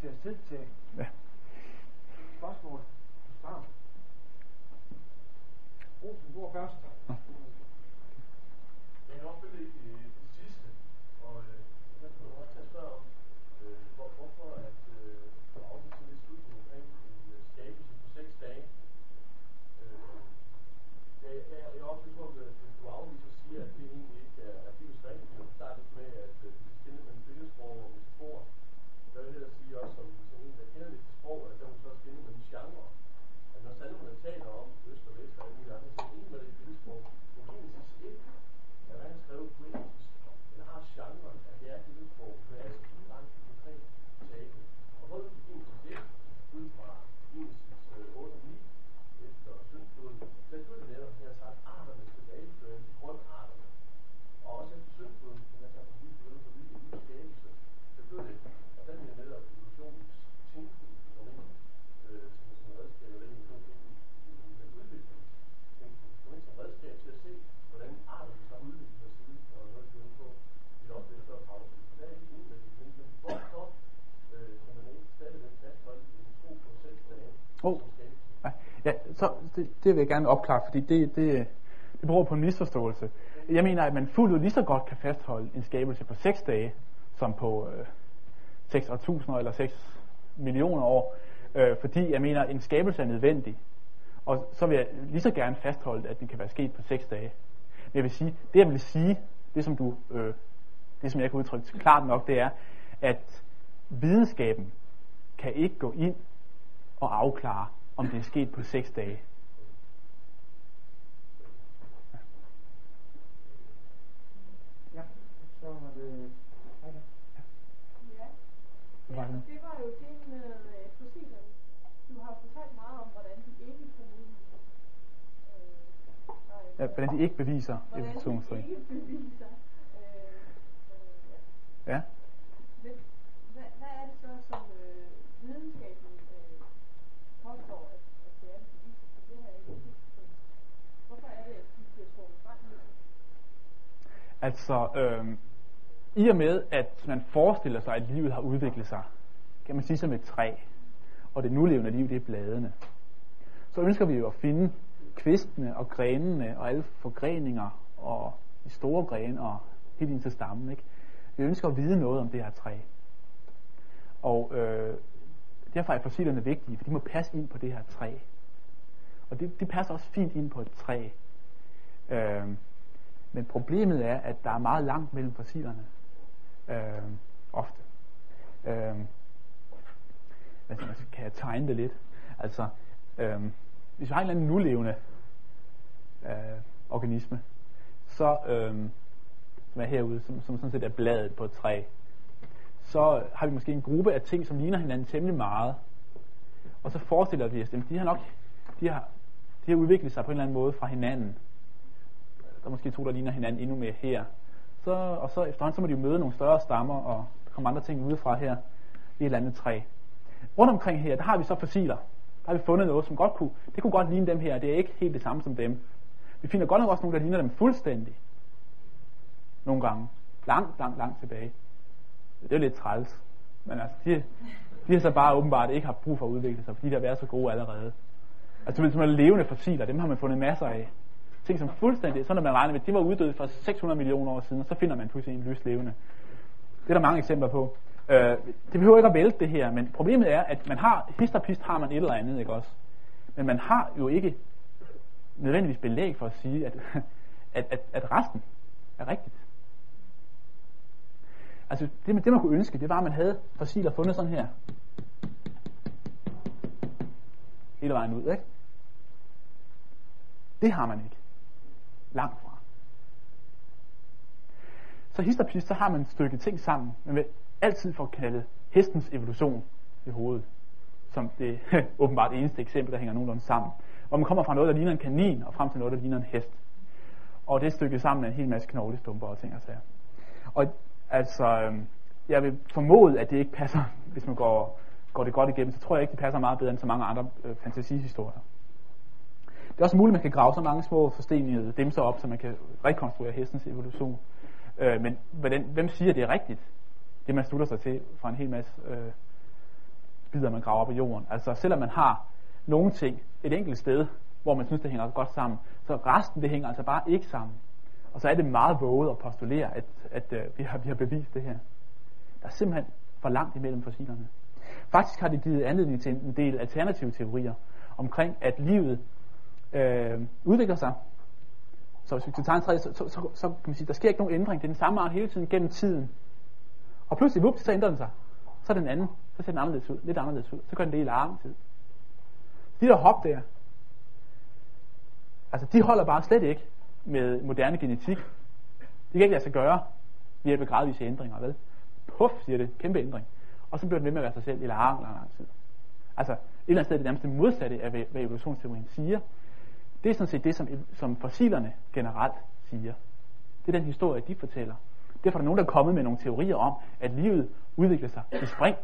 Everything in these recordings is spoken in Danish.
kvarters tid til Ja. spørgsmål. Svar. Olsen, du er først. Jeg kan følge i det sidste, og øh, jeg kunne godt tage spørge om, øh, hvor, hvorfor at øh, du afviser det slutning omkring en øh, skabelse på seks dage. Øh, jeg, jeg, jeg er også på, at du afviser og siger, at det egentlig ikke er, er bibelsk rigtigt. Du starter med, at øh, du finder med en billedsprog og metafor. Der vil jeg hellere sige også, som, som en, der kender lidt til sprog, at der må så også finde med en genre. At når salmerne taler om øst og vest og alle mulige andre ting, egentlig var det et billedsprog. Men Genesis 1 er hvad han skrev på engelsk. Den har genren, at det er et billedsprog, men er altså langt konkret tale. Og hvor er det Genesis 1 ud fra Genesis øh, 8 og 9 efter syndfloden, der blev det netop her sagt, arternes tilbageføring til grundarterne. Og også efter syndfloden, som jeg kan få lige begynde på lige en ny skabelse, der blev det, og der bliver netop evolutionens tænkning, som ikke øh, som sådan et redskab, eller den evolution, den udvikling, tænkning, som ikke som redskab til at se, hvordan arterne så har udviklet sig siden, og noget, vi er på, vi er oppe før pause. Så der er ikke enig med det, men men hvorfor øh, kan man ikke stadigvæk fastholde en tro på seks dage Oh. Ja, så det, det vil jeg gerne opklare, fordi det, det, det beror på en misforståelse. Jeg mener, at man fuldt ud lige så godt kan fastholde en skabelse på 6 dage, som på øh, 6 årtusinder eller 6 millioner år, øh, fordi jeg mener, at en skabelse er nødvendig. Og så vil jeg lige så gerne fastholde, at den kan være sket på 6 dage. Men jeg vil sige, det jeg vil sige, det som du, øh, det som jeg kan udtrykke klart nok, det er, at videnskaben kan ikke gå ind og afklare, om det er sket på 6 dage. Ja, så var det... Ja. Var det? det var jo det med øh, fossilerne. Du har fortalt meget om, hvordan de ikke kan. Øh, Ja, hvordan de ikke beviser hvordan de evolutionsteori. ikke beviser. Øh, øh, ja. Ja. Hvad, hvad, hvad er det så, som øh, videnskaben øh, påstår, at, at det er bevis for det her ikke helt forstået? Hvorfor er det, at de bliver trukket frem i det? Altså, øh, i og med, at man forestiller sig, at livet har udviklet sig, kan man sige som et træ, og det nulevende liv, det er bladene, så ønsker vi jo at finde kvistene og grenene og alle forgreninger og de store grene og helt ind til stammen. Ikke? Vi ønsker at vide noget om det her træ. Og øh, derfor er fossilerne vigtige, for de må passe ind på det her træ. Og det, det passer også fint ind på et træ. Øh, men problemet er, at der er meget langt mellem fossilerne. Øh, ofte. Øh, altså, kan jeg tegne det lidt? Altså, øh, hvis vi har en eller anden nulevende øh, organisme, så, øh, som er herude, som, som sådan set er bladet på et træ, så har vi måske en gruppe af ting, som ligner hinanden temmelig meget. Og så forestiller vi os, at de har nok de har, de har udviklet sig på en eller anden måde fra hinanden. Der er måske to, der ligner hinanden endnu mere her. Så, og så efterhånden så må de jo møde nogle større stammer, og der kommer andre ting udefra her i et eller andet træ. Rundt omkring her, der har vi så fossiler. Der har vi fundet noget, som godt kunne, det kunne godt ligne dem her. Det er ikke helt det samme som dem. Vi finder godt nok også nogle, der ligner dem fuldstændig. Nogle gange. Langt, langt, langt tilbage. Det er jo lidt træls. Men altså, de, de har så bare åbenbart ikke haft brug for at udvikle sig, fordi de har været så gode allerede. Altså, hvis man levende fossiler, dem har man fundet masser af. Ting som fuldstændig, sådan at man regner med, de var uddøde for 600 millioner år siden, og så finder man pludselig en lys levende. Det er der mange eksempler på. Øh, det behøver ikke at vælte det her, men problemet er, at man har, hist og pist har man et eller andet, ikke også? Men man har jo ikke nødvendigvis belæg for at sige, at, at, at, at resten er rigtigt. Altså det, det man kunne ønske, det var, at man havde fossiler fundet sådan her. Hele vejen ud, ikke? Det har man ikke. Langt fra. Så hist og pist, så har man stykke ting sammen. men vil altid få kaldet hestens evolution i hovedet. Som det åbenbart eneste eksempel, der hænger nogenlunde sammen. Hvor man kommer fra noget, der ligner en kanin, og frem til noget, der ligner en hest. Og det er stykket sammen af en hel masse knoglestumper og ting og sager. Og altså, øhm, jeg vil formode, at det ikke passer, hvis man går, går det godt igennem, så tror jeg ikke, det passer meget bedre end så mange andre øh, fantasihistorier. Det er også muligt, at man kan grave så mange små forstenede dimser op, så man kan rekonstruere hestens evolution. Øh, men hvordan, hvem siger, at det er rigtigt? Det man slutter sig til fra en hel masse øh, bider, man graver op i jorden. Altså selvom man har nogle ting et enkelt sted, hvor man synes, det hænger godt sammen, så resten det hænger altså bare ikke sammen. Og så er det meget våget at postulere, at, at øh, vi, har, vi har bevist det her. Der er simpelthen for langt imellem fossilerne. Faktisk har det givet anledning til en del alternative teorier omkring, at livet øh, udvikler sig. Så hvis vi tager en tredje, så, så, så, så kan man sige, der sker ikke nogen ændring. Det er den samme art hele tiden gennem tiden. Og pludselig, vups, så ændrer den sig. Så er den anden. Så ser den anderledes ud. Lidt anderledes ud. Så gør den det i lang tid. De der hop der, altså de holder bare slet ikke med moderne genetik. Det kan ikke lade sig gøre ved hjælp af gradvise ændringer, vel? Puff, siger det. Kæmpe ændring. Og så bliver den ved med at være sig selv i lang, lang, lang tid. Altså, et eller andet sted er det nærmest det modsatte af, hvad evolutionsteorien siger. Det er sådan set det, som, som fossilerne generelt siger. Det er den historie, de fortæller. Derfor er der nogen, der er kommet med nogle teorier om, at livet udvikler sig i spring.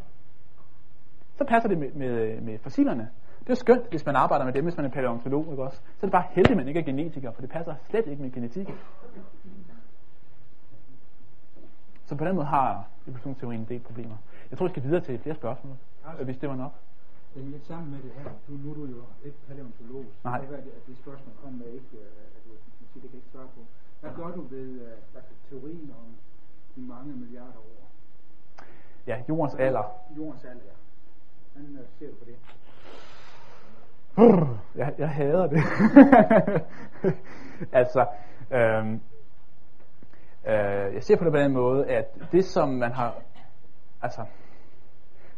Så passer det med, med, med fossilerne. Det er skønt, hvis man arbejder med dem, hvis man er paleontolog, ikke også? Så er det bare heldigt, at man ikke er genetiker, for det passer slet ikke med genetik. Så på den måde har evolutionsteorien en del problemer. Jeg tror, vi skal videre til flere spørgsmål, hvis det var nok. Er lidt sammen med det her. Du, nu er du jo ikke paleontolog. så Nej. Kan være, at det spørgsmål kommer med ikke, øh, at du sige, det kan ikke svare på. Hvad gør du ved øh, hvad teorien om de mange milliarder år? Ja, jordens alder. Jordens alder, ja. Hvordan øh, ser du på det? Jeg, jeg hader det. altså, øhm, øh, jeg ser på det på den måde, at det som man har, altså,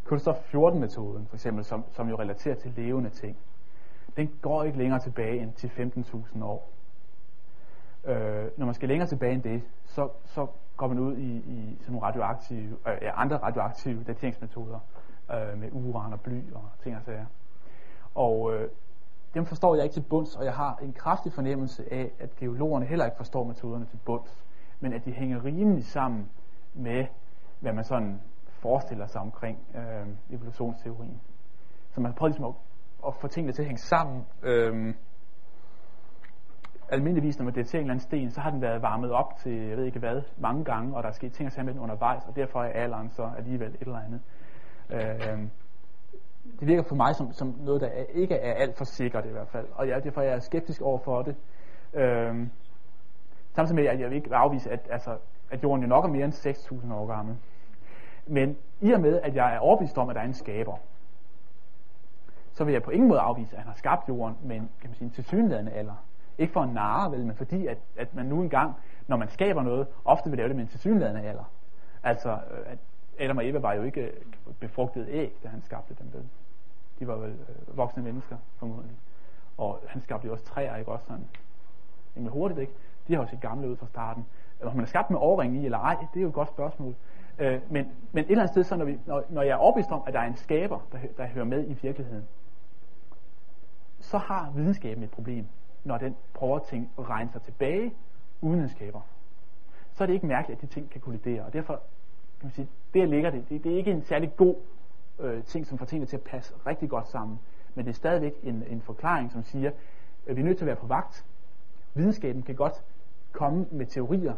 Kulstof 14-metoden for eksempel, som, som jo relaterer til levende ting, den går ikke længere tilbage end til 15.000 år. Øh, når man skal længere tilbage end det, så, så går man ud i, i sådan nogle radioaktive, øh, ja, andre radioaktive dateringsmetoder øh, med uran og bly og ting og sager. Og øh, dem forstår jeg ikke til bunds, og jeg har en kraftig fornemmelse af, at geologerne heller ikke forstår metoderne til bunds, men at de hænger rimelig sammen med, hvad man sådan forestiller sig omkring øh, evolutionsteorien. Så man prøver ligesom at, at få tingene til at hænge sammen. Øh, almindeligvis, når man daterer en eller anden sten, så har den været varmet op til, jeg ved ikke hvad, mange gange, og der er sket ting og sager med den undervejs, og derfor er alderen så alligevel et eller andet. Øh, det virker for mig som, som noget, der er, ikke er alt for sikkert i hvert fald, og ja, derfor er jeg skeptisk over for det. Øh, samtidig med, at jeg vil ikke afvise, at, altså, at jorden jo nok er mere end 6.000 år gammel. Men i og med, at jeg er overbevist om, at der er en skaber, så vil jeg på ingen måde afvise, at han har skabt jorden men kan man sige, en tilsyneladende alder. Ikke for en narre, vel, men fordi, at, at man nu engang, når man skaber noget, ofte vil lave det med en tilsyneladende alder. Altså, øh, at Adam og Eva var jo ikke befrugtet befrugtede æg, da han skabte dem, vel. De var vel øh, voksne mennesker, formodentlig. Og han skabte jo også træer, ikke også sådan rimelig hurtigt, ikke? De har jo set gamle ud fra starten. Om man er skabt med overring i eller ej, det er jo et godt spørgsmål. Øh, men, men et eller andet sted, så når, vi, når, når jeg er overbevist om, at der er en skaber, der, der hører med i virkeligheden, så har videnskaben et problem, når den prøver at tænke regne sig tilbage uden en skaber. Så er det ikke mærkeligt, at de ting kan kollidere. Og derfor kan man sige, der ligger det. Det, det er ikke en særlig god øh, ting, som får tingene til at passe rigtig godt sammen. Men det er stadigvæk en, en forklaring, som siger, at vi er nødt til at være på vagt. Videnskaben kan godt komme med teorier,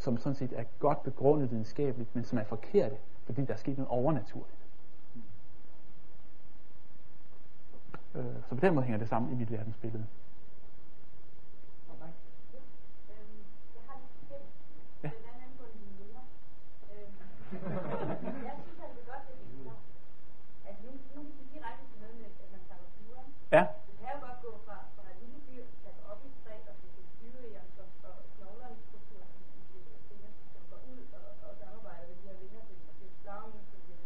som sådan set er godt begrundet videnskabeligt, men som er forkerte, fordi der er sket noget overnaturligt. Øh, så på den måde hænger det sammen i mit verdensbillede. Øhm, jeg har lidt forskelligt. Ja. Den anden angående mine venner. Øhm, jeg synes altså godt, det er klart, at nu, nu kan vi direkte til noget med, at man tager fluer. Ja, Det kan jo godt gå fra, fra et lille dyr, der går op i et træ, og det er dyreæren, som, og knoglerne struktur, som de vinger, som går ud og, og samarbejder med de her vinger til, og det er flagermus, og det er,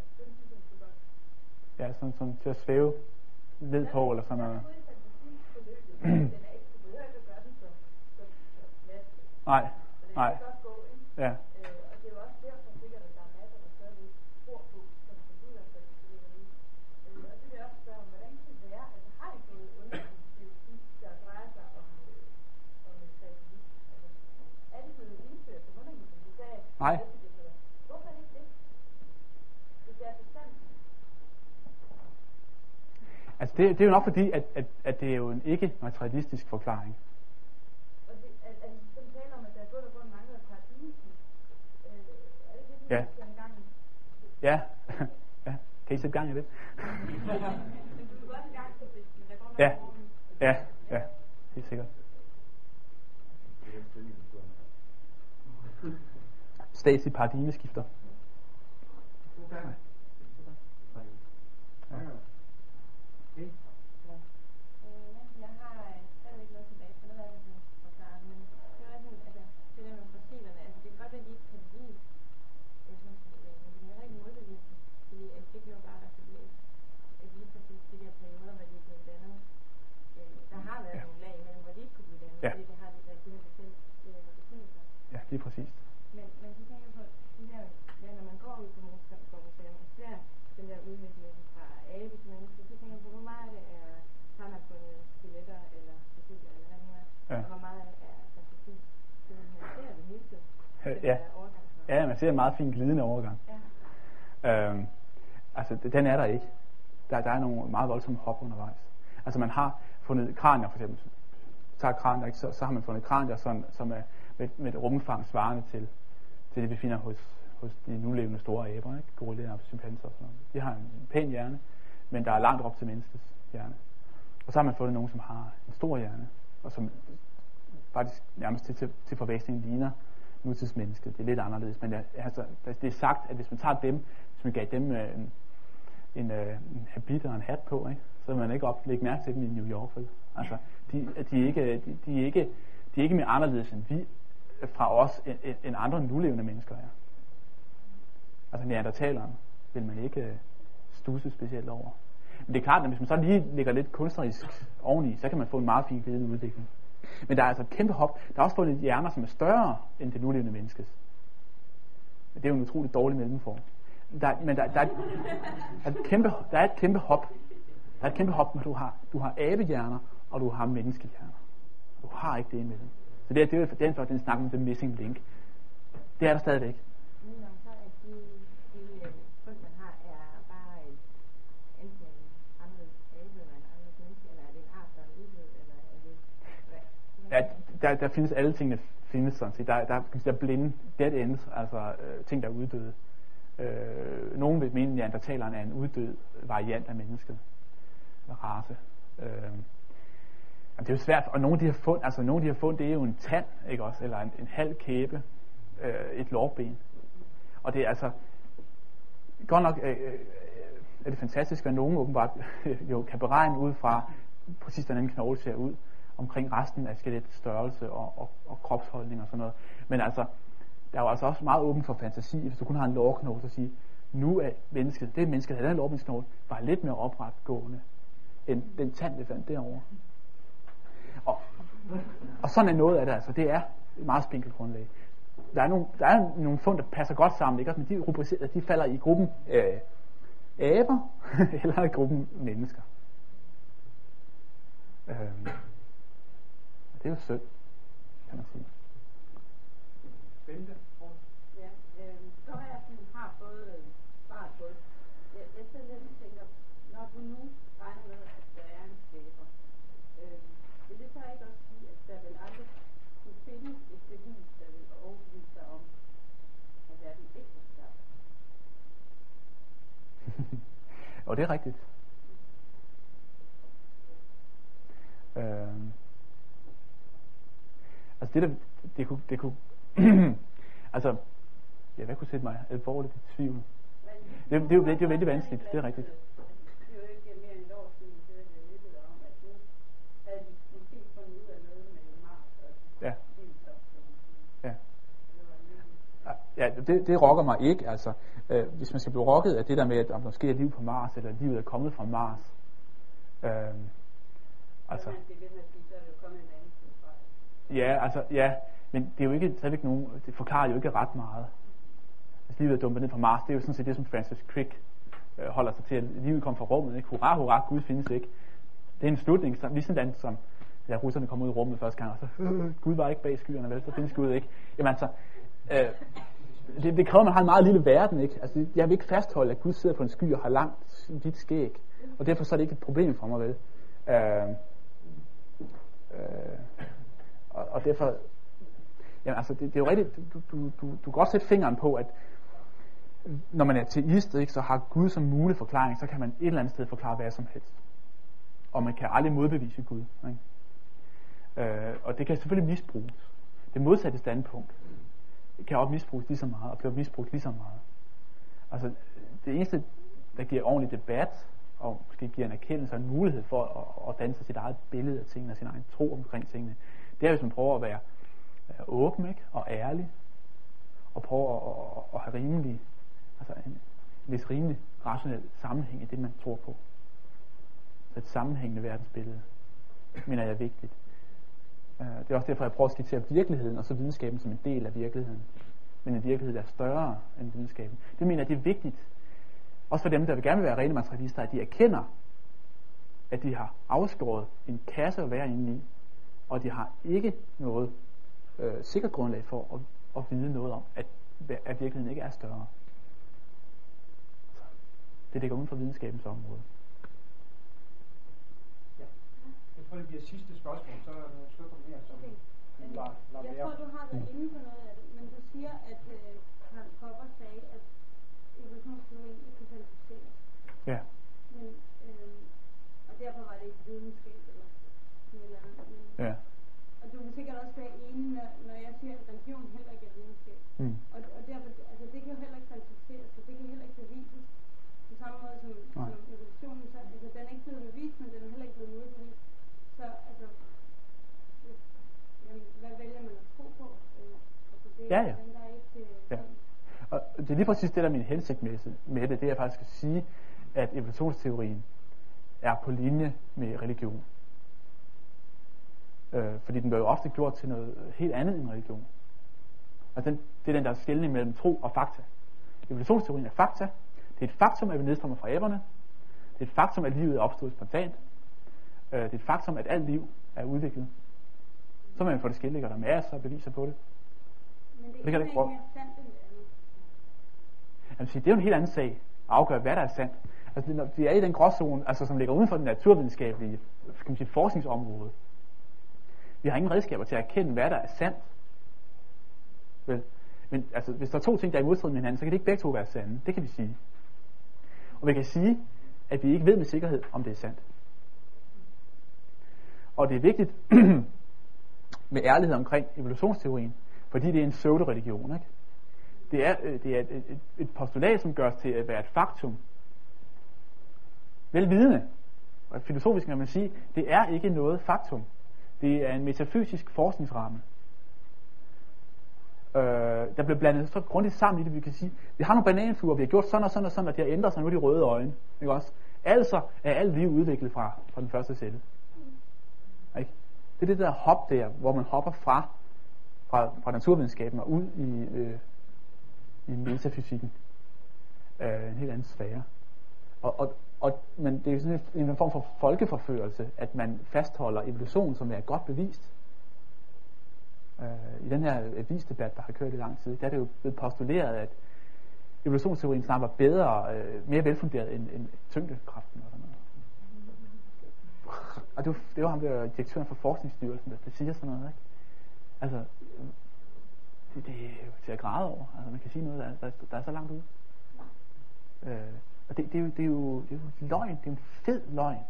altså, den synes jeg måske godt. ja sådan, sådan til at svæve ned på, eller sådan noget. Nej, nej, ja. Nej. Hvorfor er det ikke det? Hvis det er så sandt. Altså det, det er jo nok fordi, at, at, at det er jo en ikke-materialistisk forklaring. Og det, at, at sådan taler om, at der er bund og grund mangler et paradigmeskift. Øh, er det det, Ja. siger en gang? Ja, ja. Kan I sætte gang i det? Men du er godt i gang, men der går Ja. nok over. Ja, ja, helt sikkert. Statslig paradigmeskifter. Okay. Øh, ja, jeg har øh, stadigvæk noget tilbage, for noget af det blev forklaret, men det var sådan, altså, det der med fossilerne, altså det kan godt være, at de ikke kan bevise, øh, sådan, øh, men de kan heller ikke modbevise det, fordi at det kan jo bare være fordi, at, at lige præcis de der perioder, hvor de er blevet dannet, øh, der har været Ja. nogle lag imellem, hvor de ikke kunne blive dannet, Ja. fordi det har de, det har de selv øh, betingelser. Ja, lige præcis. Men, men så tænker jeg på, de der, ja, når man går ud på Moskva-museum og ser den der udvikling fra abe til menneske, så tænker jeg på, hvor meget af det er, har man fundet skeletter eller fossiler eller hvad det nu er, Ja. og hvor meget af det er fantasi. Så man ser det hele tiden. Øh, den ja. overgang fra- Ja, man ser en meget fin glidende overgang. ja. Øhm, altså, den er der ikke. Der, der er nogle meget voldsomme hop undervejs. Altså, man har fundet kranier, for eksempel. Tager kranier, ikke? Så, så har man fundet kranier, som, som er med, med et rumfang svarende til, til det, vi finder hos, hos de nulevende store aber, ikke? gorillaer og chimpanser og sådan noget. De har en pæn hjerne, men der er langt op til menneskets hjerne. Og så har man fundet nogen, som har en stor hjerne, og som faktisk nærmest til, til, til forveksling ligner nutidsmennesket. Det er lidt anderledes, men øh, altså, altså, det er sagt, at hvis man tager dem, hvis man gav dem øh, en, en, øh, en habit og en hat på, ikke, så vil man ikke op, lægge mærke til dem i New York. Vel? Altså, de, de, er ikke, de, de, er ikke, de er ikke mere anderledes end vi øh, fra os, end, end- andre nulevende mennesker er. Altså neandertaleren vil man ikke øh, stusse specielt over. Men det er klart, at hvis man så lige lægger lidt kunstnerisk oveni, så kan man få en meget fin glidende udvikling. Men der er altså et kæmpe hop. Der er også fundet hjerner, som er større end det nulevende menneskes. Men det er jo en utrolig dårlig mellemform. Der, men der, der, er, et, der, er et kæmpe, der er et kæmpe hop. Der er et kæmpe hop, når du har, du har abehjerner, og du har menneskehjerner. Du har ikke det imellem. Så det er, det er den, for den snak om the missing link. Det er der stadigvæk. Mener man så, at de, de øh, fund, man har, er bare et, enten en anderledes abe eller en anderledes menneske, eller er det en art, der er uddød, eller er det at der, der findes alle tingene findes sådan set. Der, der, der, der er blinde, dead ends, altså øh, ting, der er uddøde. Øh, nogen vil mene, at neandertaleren er en uddød variant af mennesket. Race. Øh, jamen, det er jo svært, og nogle af de her fund, altså nogle af de her fund, det er jo en tand, ikke også, eller en, en halv kæbe, øh, et lårben. Og det er altså, godt nok øh, øh, er det fantastisk, at nogen åbenbart jo kan beregne ud fra præcis hvordan en knogle ser ud, omkring resten af skelettets størrelse og, og, og kropsholdning og sådan noget. Men altså, der er jo altså også meget åben for fantasi, hvis du kun har en lårknogle, så sige, nu er mennesket, det menneske, der havde den lårbensknogle, var lidt mere opretgående end den tand, det fandt derovre. Og, og sådan er noget af det altså, det er et meget spinkelt grundlag. Der er nogle, der er nogle fund, der passer godt sammen, ikke? men de, rubricerer, de falder i gruppen øh, aber eller i gruppen mennesker. Øhm, det er jo synd, kan man sige. Bente? Ja, øh, så har jeg sådan, har fået øh, svaret på det. Jeg, jeg sidder lidt og tænker, når du nu regner med, at der er en skaber, øh, vil det så ikke også sige, at der vil aldrig kunne findes et bevis, der vil overbevise dig om, at verden ikke er skabt? Og det er rigtigt. Øhm. Altså det der, det kunne, det kunne altså, ja, hvad kunne sætte mig alvorligt i tvivl? Det, det, er jo, det er jo vældig vanskeligt, det er rigtigt. Det er jo ikke mere det er at med Mars Ja. Ja. Det Ja, det, det rokker mig ikke. Altså, øh, hvis man skal blive rokket af det der med, at der måske er liv på Mars, eller at livet er kommet fra Mars. Øh, altså, Det er ved med at sige, så er det jo kommet en anden fra ja, altså, ja, men det er jo ikke, stadigvæk nogen, det forklarer jo ikke ret meget. Altså livet er dumpet ned fra Mars, det er jo sådan set det, som Francis Crick øh, holder sig til, at livet kom fra rummet. Ikke? Hurra, hurra, Gud findes ikke. Det er en slutning, som, ligesom den, som da russerne kom ud i rummet første gang, og så, øh, Gud var ikke bag skyerne, vel, så findes Gud ikke. Jamen altså, øh, det, det kræver, at man har en meget lille verden, ikke? Altså, jeg vil ikke fastholde, at Gud sidder på en sky og har langt, hvidt skæg. Og derfor så er det ikke et problem for mig, vel? Øh, øh, og, og derfor, jamen altså, det, det er jo rigtigt, du, du, du, du kan godt sætte fingeren på, at når man er teist, ikke, så har Gud som mulig forklaring, så kan man et eller andet sted forklare hvad som helst. Og man kan aldrig modbevise Gud. Ikke? Øh, og det kan selvfølgelig misbruges. Det modsatte standpunkt kan også misbruges lige så meget, og bliver misbrugt lige så meget. Altså, det eneste, der giver ordentlig debat, og måske giver en erkendelse og en mulighed for at, at danse sit eget billede af tingene, og sin egen tro omkring tingene, det er, hvis man prøver at være, øh, åben ikke? og ærlig, og prøver at, at, at have rimelig, altså en vis rimelig rationel sammenhæng i det, man tror på. Så et sammenhængende verdensbillede, mener jeg er vigtigt. Øh, det er også derfor, jeg prøver at skitsere virkeligheden og så videnskaben som en del af virkeligheden. Men en virkelighed, der er større end videnskaben. Det mener jeg, det er vigtigt. Også for dem, der vil gerne være rene materialister, at de erkender, at de har afskåret en kasse at være inde i, og de har ikke noget øh, sikkert grundlag for at, at vide noget om, at, at virkeligheden ikke er større. Så det ligger uden for videnskabens område. Ja. Jeg tror, det bliver sidste spørgsmål, så er der nogle stykker mere, som Okay. lader, lader Jeg tror, du har været inde på noget af det, men du siger, at øh, Karl Popper sagde, at evolutionsteorien ikke kan kvalificeres. Ja. Men, øh, og derfor var det ikke videnskab eller sådan et eller andet. Men, Ja. og du vil sikkert også være enig, når, når jeg siger, at religion heller ikke er videnskab. Mm. Og, og derfor, altså det kan jo heller ikke kvalificeres, så det kan heller ikke bevises. På samme måde som, Nej. som evolutionen, så altså, den er ikke blevet bevist, men den er heller ikke blevet modbevist. Så altså, jamen, hvad vælger man at tro på? Øh, altså, det, Ja, ja. Den, der er ikke, øh, Ja. Og det er lige præcis det, der er min hensigt med, med det, det er faktisk at sige, at evolutionsteorien er på linje med religion. Øh, fordi den bliver jo ofte gjort til noget helt andet end religion. Og den, det er den der skældning mellem tro og fakta. Evolutionsteorien er fakta. Det er et faktum, at vi nedstammer fra æberne. Det er et faktum, at livet er opstået spontant. Øh, det er et faktum, at alt liv er udviklet. Så man få det skilt, ligger der masser af beviser på det. Men det, Det kan er det ikke mere sandt end det andet. Er jo en helt anden sag at afgøre, hvad der er sandt. Altså, det, når vi er i den gråzone, altså, som ligger uden for den naturvidenskabelige skal man sige, forskningsområde. Vi har ingen redskaber til at erkende, hvad der er sandt. Vel? Men altså, hvis der er to ting, der er i modstrid med hinanden, så kan det ikke begge to være sande. Det kan vi sige. Og vi kan sige, at vi ikke ved med sikkerhed, om det er sandt. Og det er vigtigt med ærlighed omkring evolutionsteorien, fordi det er en pseudo-religion. Ikke? Det er, øh, det er et, et, et postulat, som gørs til at være et faktum. Velvidende, og filosofisk kan man sige, det er ikke noget faktum. Det er en metafysisk forskningsramme. Øh, der bliver blandet så grundigt sammen i det, vi kan sige, vi har nogle bananfluer, vi har gjort sådan og sådan og sådan, og de har ændret sig nu de røde øjne. Ikke også? Altså er alt liv udviklet fra, fra den første celle. Ikke? Det er det der hop der, hvor man hopper fra, fra, fra naturvidenskaben og ud i, øh, i metafysikken. Øh, en helt anden sfære. Og, og, og, men det er sådan en, en form for folkeforførelse, at man fastholder evolution, som er godt bevist. Øh, I den her avisdebat, der har kørt i lang tid, der er det jo blevet postuleret, at evolutionsteorien snart var bedre, øh, mere velfunderet end, end tyngdekraften og sådan noget. Og det var, det var ham der direktøren for Forskningsstyrelsen, der, der siger sådan noget, ikke? Altså, øh, det, det er jo til at græde over. Altså, man kan sige noget, der, der, er- der er så langt ude. Øh, og det, det, er jo, det, er jo, det er jo løgn. Det er en fed løgn.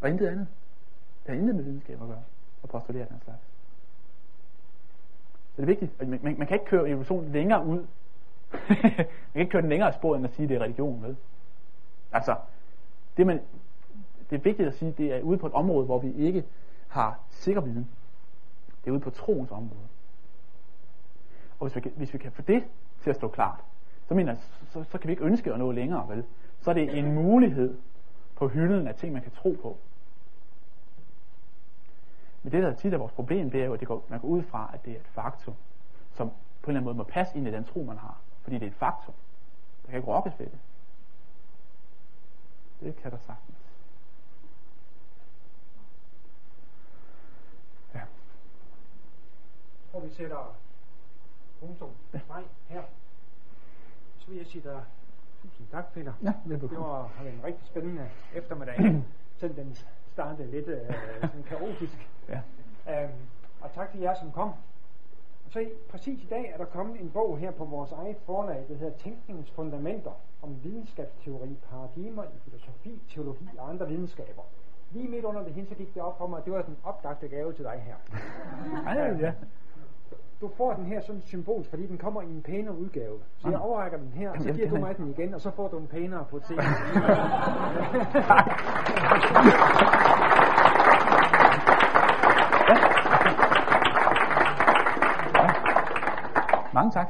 Og intet andet. Det har intet med videnskab at gøre. At postulere den slags. Så det er vigtigt. at Man, man, man kan ikke køre evolutionen længere ud. man kan ikke køre den længere spor, end at sige, at det er religion vel? Altså, det, man, det er vigtigt at sige, det er ude på et område, hvor vi ikke har sikker viden. Det er ude på troens område. Og hvis vi, kan, hvis vi kan få det til at stå klart, så mener så, så kan vi ikke ønske at nå længere, vel? Så er det en mulighed på hylden af ting, man kan tro på. Men det, der tit er vores problem, det er jo, at det går, man går ud fra, at det er et faktum, som på en eller anden måde må passe ind i den tro, man har. Fordi det er et faktum. Der kan ikke rokkes ved det. Det kan der sagtens. Ja. Tror, vi sætter punktum. Nej, her. Så vil jeg sige dig tusind tak, Peter. Ja, Det velbekomme. var har været en rigtig spændende eftermiddag. Selvom den startede lidt øh, sådan kaotisk. Ja. Øhm, og tak til jer, som kom. Så i, præcis i dag er der kommet en bog her på vores eget forlag, der hedder Tænkningens Fundamenter om videnskabsteori, paradigmer i filosofi, teologi og andre videnskaber. Lige midt under det hende, så gik det op for mig, at det var den oplagte gave til dig her. Ej, ja. Du får den her sådan symbolsk, fordi den kommer i en pænere udgave. Så jeg overrækker den her, og så giver du mig den igen, og så får du en pænere på senere. Mange tak.